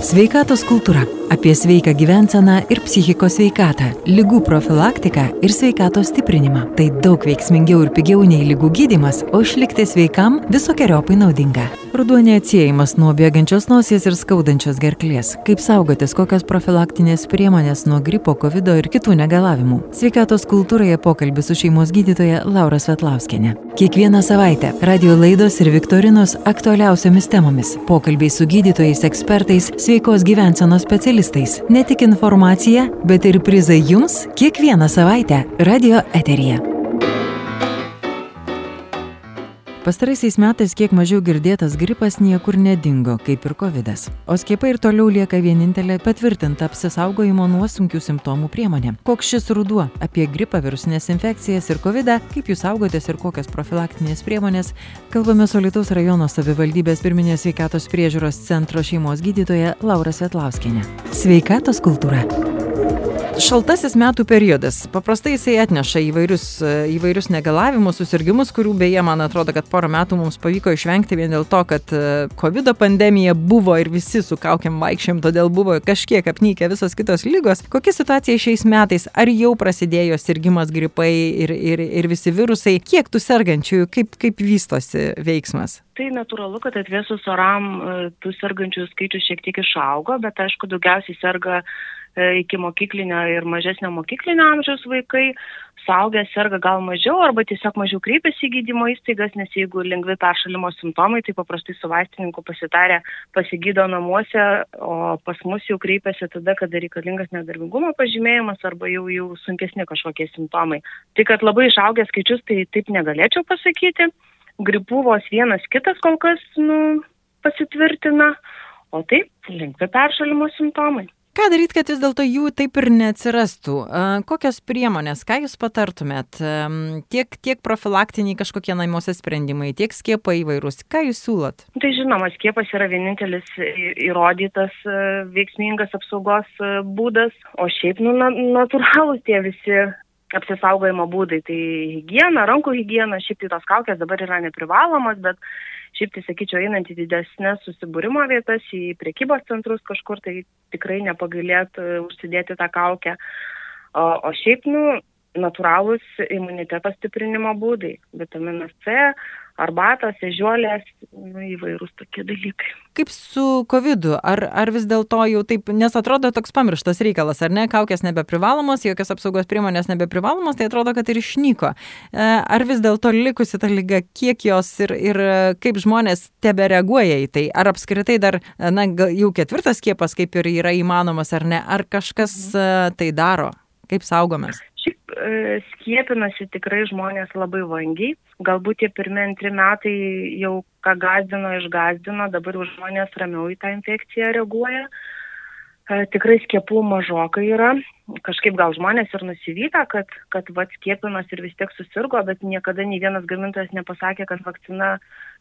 Sveikatos kultūra - apie sveiką gyvenseną ir psichikos sveikatą, lygų profilaktiką ir sveikatos stiprinimą. Tai daug veiksmingiau ir pigiau nei lygų gydimas, o išlikti sveikam visokiojopai naudinga. Ruduo neatsiejimas nuo bėgančios nosies ir skaudančios gerklės. Kaip saugotis, kokios profilaktinės priemonės nuo gripo, COVID ir kitų negalavimų. Sveikatos kultūroje pokalbis su šeimos gydytoja Laura Svetlauskenė. Kiekvieną savaitę radio laidos ir viktorinos aktualiausiamis temomis. Pokalbiai su gydytojais, ekspertais, sveikos gyvensenos specialistais. Ne tik informacija, bet ir prizai jums kiekvieną savaitę radio eteryje. Pastaraisiais metais kiek mažiau girdėtas gripas niekur nedingo, kaip ir COVID. O skiepai ir toliau lieka vienintelė patvirtinta apsisaugojimo nuo sunkių simptomų priemonė. Koks šis ruduo apie gripą, virusinės infekcijas ir COVID, kaip jūs saugotės ir kokios profilaktinės priemonės, kalbame su Lietuvos rajono savivaldybės pirminės sveikatos priežiūros centro šeimos gydytoja Laura Svetlauskinė. Sveikatos kultūra šaltasis metų periodas. Paprastai jisai atneša įvairius įvairius negalavimus susirgimus kurių beje man atrodo kad porą metų mums pavyko išvengti vien dėl to kad kovido pandemija buvo ir visi su kaukėm vaikščiojom todėl buvo kažkiek apnykę visos kitos ligos. Kokia situacija šiais metais? Ar jau prasidėjo sirgimas gripai ir ir ir visi virusai? Kiek tų sergančiųjų kaip kaip vystosi veiksmas? Tai natūralu kad atvėsus oram tų sergančiųjų skaičius šiek tiek išaugo bet aišku daugiausiai serga iki mokyklinio ir mažesnio mokyklinio amžiaus vaikai, saugę serga gal mažiau arba tiesiog mažiau kreipiasi į gydymo įstaigas, nes jeigu lengvi peršalimo simptomai, tai paprastai su vaistininku pasitarę pasigydo namuose, o pas mus jau kreipiasi tada, kada reikalingas nedarbingumo pažymėjimas arba jau, jau sunkesni kažkokie simptomai. Tai kad labai išaugęs skaičius, tai taip negalėčiau pasakyti. Gripų vos vienas kitas kol kas nu, pasitvirtina, o taip lengvi peršalimo simptomai. Ką daryti, kad vis dėlto jų taip ir neatsirastų? Kokios priemonės, ką jūs patartumėt? Tiek, tiek profilaktiniai kažkokie namuose sprendimai, tiek skiepai įvairūs. Ką jūs siūlot? Tai žinoma, skiepas yra vienintelis įrodytas veiksmingas apsaugos būdas, o šiaip nu, natūralūs tie visi apsisaugojimo būdai. Tai hygiena, rankų hygiena, šiaip tai tos kaukės dabar yra neprivalomas, bet šiaip tai sakyčiau, einant į didesnės susibūrimo vietas, į priekybos centrus kažkur, tai tikrai nepagailėtų užsidėti tą kaukę. O, o šiaip, nu, natūralūs imuniteto stiprinimo būdai. Vitaminas C, arbatos, ežiuolės, nu, įvairūs tokie dalykai. Kaip su COVID? Ar, ar vis dėlto jau taip, nes atrodo toks pamirštas reikalas, ar ne, kaukės nebeprivalomos, jokios apsaugos priemonės nebeprivalomos, tai atrodo, kad ir išnyko. E, ar vis dėlto likusi ta lyga, kiek jos ir, ir kaip žmonės tebe reaguoja į tai? Ar apskritai dar, na, jau ketvirtas skiepas kaip ir yra įmanomas, ar ne? Ar kažkas mhm. tai daro? Kaip saugomės? Skiepinasi tikrai žmonės labai vangiai. Galbūt tie pirmie antri metai jau ką gazdino, išgazdino, dabar jau žmonės ramiau į tą infekciją reaguoja. E, tikrai skiepų mažokai yra. Kažkaip gal žmonės ir nusivyta, kad, kad vad skiepinas ir vis tiek susirgo, bet niekada nei vienas gamintojas nepasakė, kad vakcina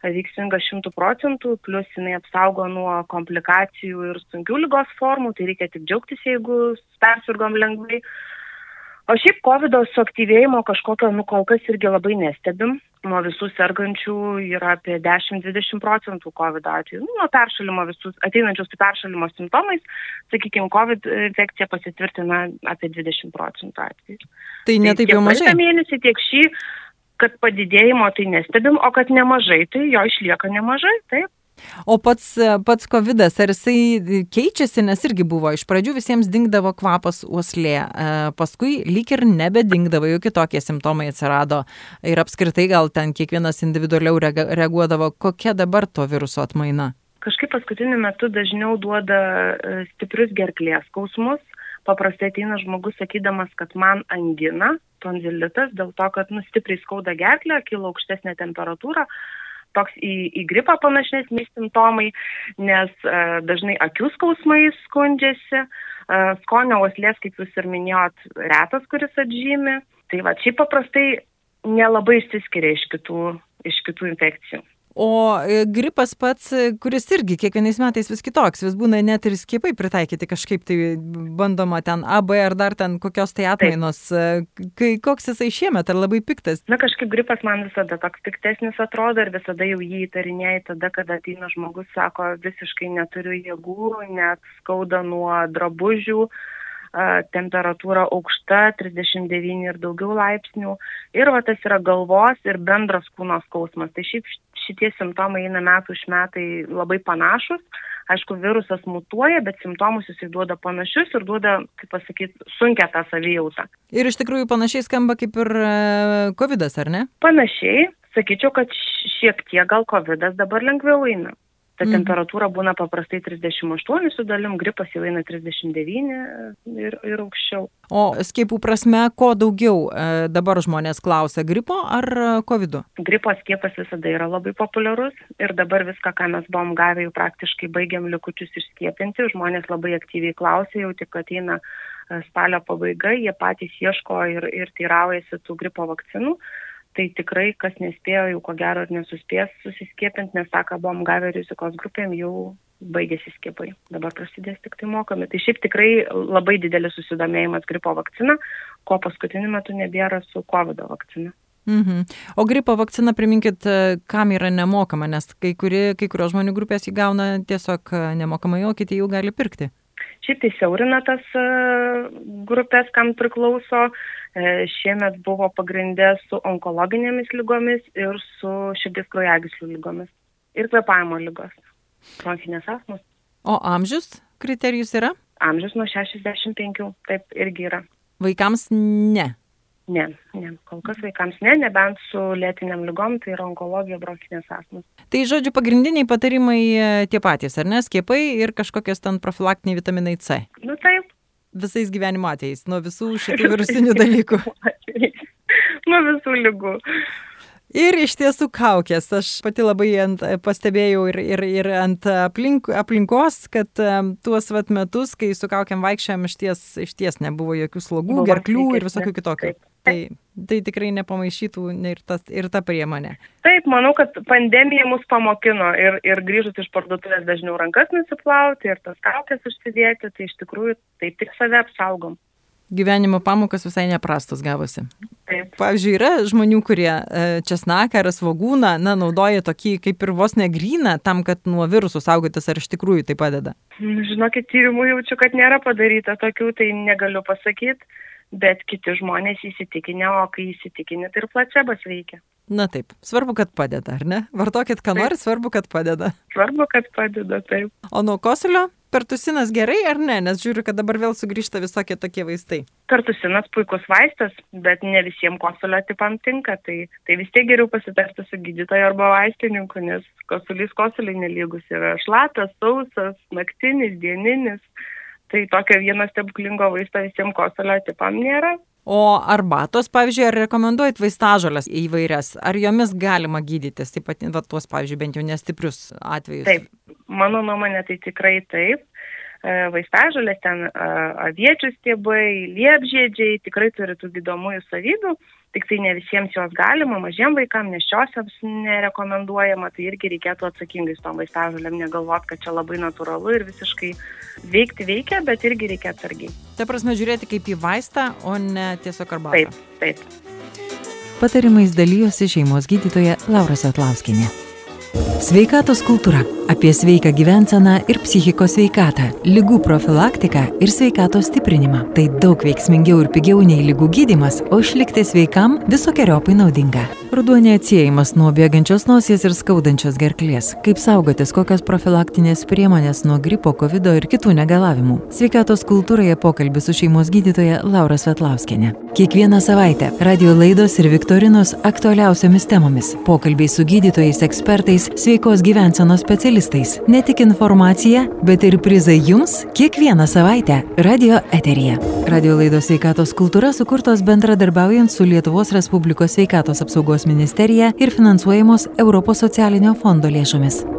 veiksminga šimtų procentų, plus jinai apsaugo nuo komplikacijų ir sunkių lygos formų, tai reikia tik džiaugtis, jeigu persirgom lengvai. O šiaip COVID suaktyvėjimo kažkokio, nu kol kas irgi labai nestebim. Nuo visų sergančių yra apie 10-20 procentų COVID atvejų. Nu, nuo peršalimo visus, ateinančius su peršalimo simptomais, sakykime, COVID infekcija pasitvirtina apie 20 procentų atvejų. Tai netaip jau mažai. Mėnesį tiek šį, kad padidėjimo tai nestebim, o kad nemažai, tai jo išlieka nemažai, taip. O pats, pats COVID, ar jisai keičiasi, nes irgi buvo, iš pradžių visiems dingdavo kvapas uoslė, e, paskui lyg ir nebedingdavo, jau kitokie simptomai atsirado ir apskritai gal ten kiekvienas individualiau reaguodavo. Kokia dabar to viruso atmaina? Kažkaip paskutiniu metu dažniau duoda e, stiprius gerklės skausmus. Paprastai ateina žmogus sakydamas, kad man angina, tonzilitas, dėl to, kad nustipriai skauda gerklę, kilo aukštesnė temperatūra, toks į, į gripą panašesni simptomai, nes e, dažnai akių skausmai skundžiasi, e, skonio oslės, kaip jūs ir minėjot, retas, kuris atžymi. Tai va, šiaip paprastai nelabai išsiskiria iš kitų, iš kitų infekcijų. O e, gripas pats, e, kuris irgi kiekvienais metais vis kitoks, vis būna net ir skiepai pritaikyti kažkaip, tai bandoma ten AB ar dar ten kokios tai atmainos. Taip. Kai, koks jisai šiemet, ar labai piktas? Na kažkaip gripas man visada toks piktesnis atrodo ir visada jau jį įtarinėjai tada, kada ateina žmogus, sako, visiškai neturiu jėgų, net skauda nuo drabužių temperatūra aukšta, 39 ir daugiau laipsnių. Ir va tas yra galvos ir bendras kūno skausmas. Tai šiaip šitie simptomai eina metų iš metai labai panašus. Aišku, virusas mutuoja, bet simptomus jisai duoda panašius ir duoda, kaip pasakyti, sunkia tą savijautą. Ir iš tikrųjų panašiai skamba kaip ir COVID, ar ne? Panašiai. Sakyčiau, kad šiek tiek gal COVID dabar lengviau eina. Ta mhm. temperatūra būna paprastai 38 su dalim, gripas jau eina 39 ir, ir aukščiau. O skiepų prasme, ko daugiau e, dabar žmonės klausia, gripo ar COVID? Gripo skiepas visada yra labai populiarus ir dabar viską, ką mes buvom gavę, jau praktiškai baigiam likučius išskiepinti. Žmonės labai aktyviai klausia, jau tik ateina e, spalio pabaiga, jie patys ieško ir, ir teiraujasi tų gripo vakcinų tai tikrai kas nespėjo jau ko gero ir nesuspės susiskiepinti, nes tą, ką buvom gavę rizikos grupėm, jau baigėsi skiepai. Dabar prasidės tik tai mokami. Tai šiaip tikrai labai didelis susidomėjimas gripo vakcina, ko paskutiniu metu nebėra su COVID vakcina. Mhm. O gripo vakcina, priminkit, kam yra nemokama, nes kai, kuri, kai kurios žmonių grupės įgauna tiesiog nemokamai, o kiti jau gali pirkti. Šiaip tai siaurina tas e, grupės, kam priklauso. E, šiemet buvo pagrindė su onkologinėmis lygomis ir su širdies kraujagyslių lygomis. Ir kvepavimo lygos. Bronchinės asmos. O amžius kriterijus yra? Amžius nuo 65, taip irgi yra. Vaikams ne. Ne, ne, kol kas vaikams ne, nebent su lėtiniam lygom, tai yra onkologija, bronchinės asmos. Tai žodžiu, pagrindiniai patarimai e, tie patys, ar ne, skiepai ir kažkokios ten profilaktiniai vitaminai C. Nu taip, visais gyvenimo atvejais, nuo visų šitų virusinių dalykų. nuo visų lygų. Ir iš tiesų kaukės. Aš pati labai ant, pastebėjau ir, ir, ir ant aplink, aplinkos, kad um, tuos vat metus, kai su kaukiam vaikščiam, iš ties, iš ties nebuvo jokių slogų, Buvo gerklių ir visokių kitokių. Taip. Tai, tai tikrai nepamaišytų ir, tas, ir ta priemonė. Taip, manau, kad pandemija mus pamokino ir, ir grįžus iš parduotuvės dažniau rankas nusiplauti ir tas kaukės užsidėti, tai iš tikrųjų taip tik save apsaugom gyvenimo pamokas visai neprastos gavosi. Taip. Pavyzdžiui, yra žmonių, kurie e, česnaką ar svagūną, na, naudoja tokį kaip ir vos negryną tam, kad nuo virusų saugotis, ar iš tikrųjų tai padeda? Žinokit, tyrimų jaučiu, kad nėra padaryta tokių, tai negaliu pasakyti, bet kiti žmonės įsitikinę, o kai įsitikinę, tai ir placebas veikia. Na taip, svarbu, kad padeda, ar ne? Vartokit, ką nori, svarbu, kad padeda. Svarbu, kad padeda, taip. O nuo kosulio pertusinas gerai ar ne? Nes žiūriu, kad dabar vėl sugrįžta visokie tokie vaistai. Pertusinas puikus vaistas, bet ne visiems kosulio tipam tinka. Tai, tai vis tiek geriau pasitarti su gydytoju arba vaistininku, nes kosulys kosuliai nelygus yra šlatas, sausas, naktinis, dieninis. Tai tokio vieno stebuklingo vaisto visiems kosulio tipam nėra. O arbatos, pavyzdžiui, ar rekomenduojat vaistažolės įvairias, ar jomis galima gydytis, taip pat, va, tuos, pavyzdžiui, bent jau nestiprius atvejus? Taip, mano nuomonė tai tikrai taip. E, vaistažolės ten aviečių stiebai, liepžiedžiai tikrai turi tų gydomųjų savybių tik tai ne visiems jos galima, mažiem vaikam, nešiosiams nerekomenduojama, tai irgi reikėtų atsakingai su tom vaistažolėm negalvot, kad čia labai natūralu ir visiškai veikti veikia, bet irgi reikia atsargiai. Ta prasme, žiūrėti kaip į vaistą, o ne tiesiog arbatą. Taip, taip. Patarimais dalyjosi šeimos gydytoja Laura Satlauskinė. Sveikatos kultūra - apie sveiką gyvenseną ir psichikos sveikatą, lygų profilaktiką ir sveikatos stiprinimą. Tai daug veiksmingiau ir pigiau nei lygų gydimas, o išlikti sveikam visokiojopai naudinga. Ruduo neatsiejimas nuo bėgančios nosies ir skaudančios gerklės. Kaip saugotis, kokios profilaktinės priemonės nuo gripo, COVID ir kitų negalavimų. Sveikatos kultūroje pokalbis su šeimos gydytoja Laura Svetlauskenė. Kiekvieną savaitę radio laidos ir viktorinos aktualiausiamis temomis. Pokalbiai su gydytojais, ekspertais, sveikos gyvensenos specialistais. Ne tik informacija, bet ir prizai jums kiekvieną savaitę radio eteryje. Radio laidos sveikatos kultūra sukurtos bendradarbiaujant su Lietuvos Respublikos sveikatos apsaugos ministerija ir finansuojamos Europos socialinio fondo lėšomis.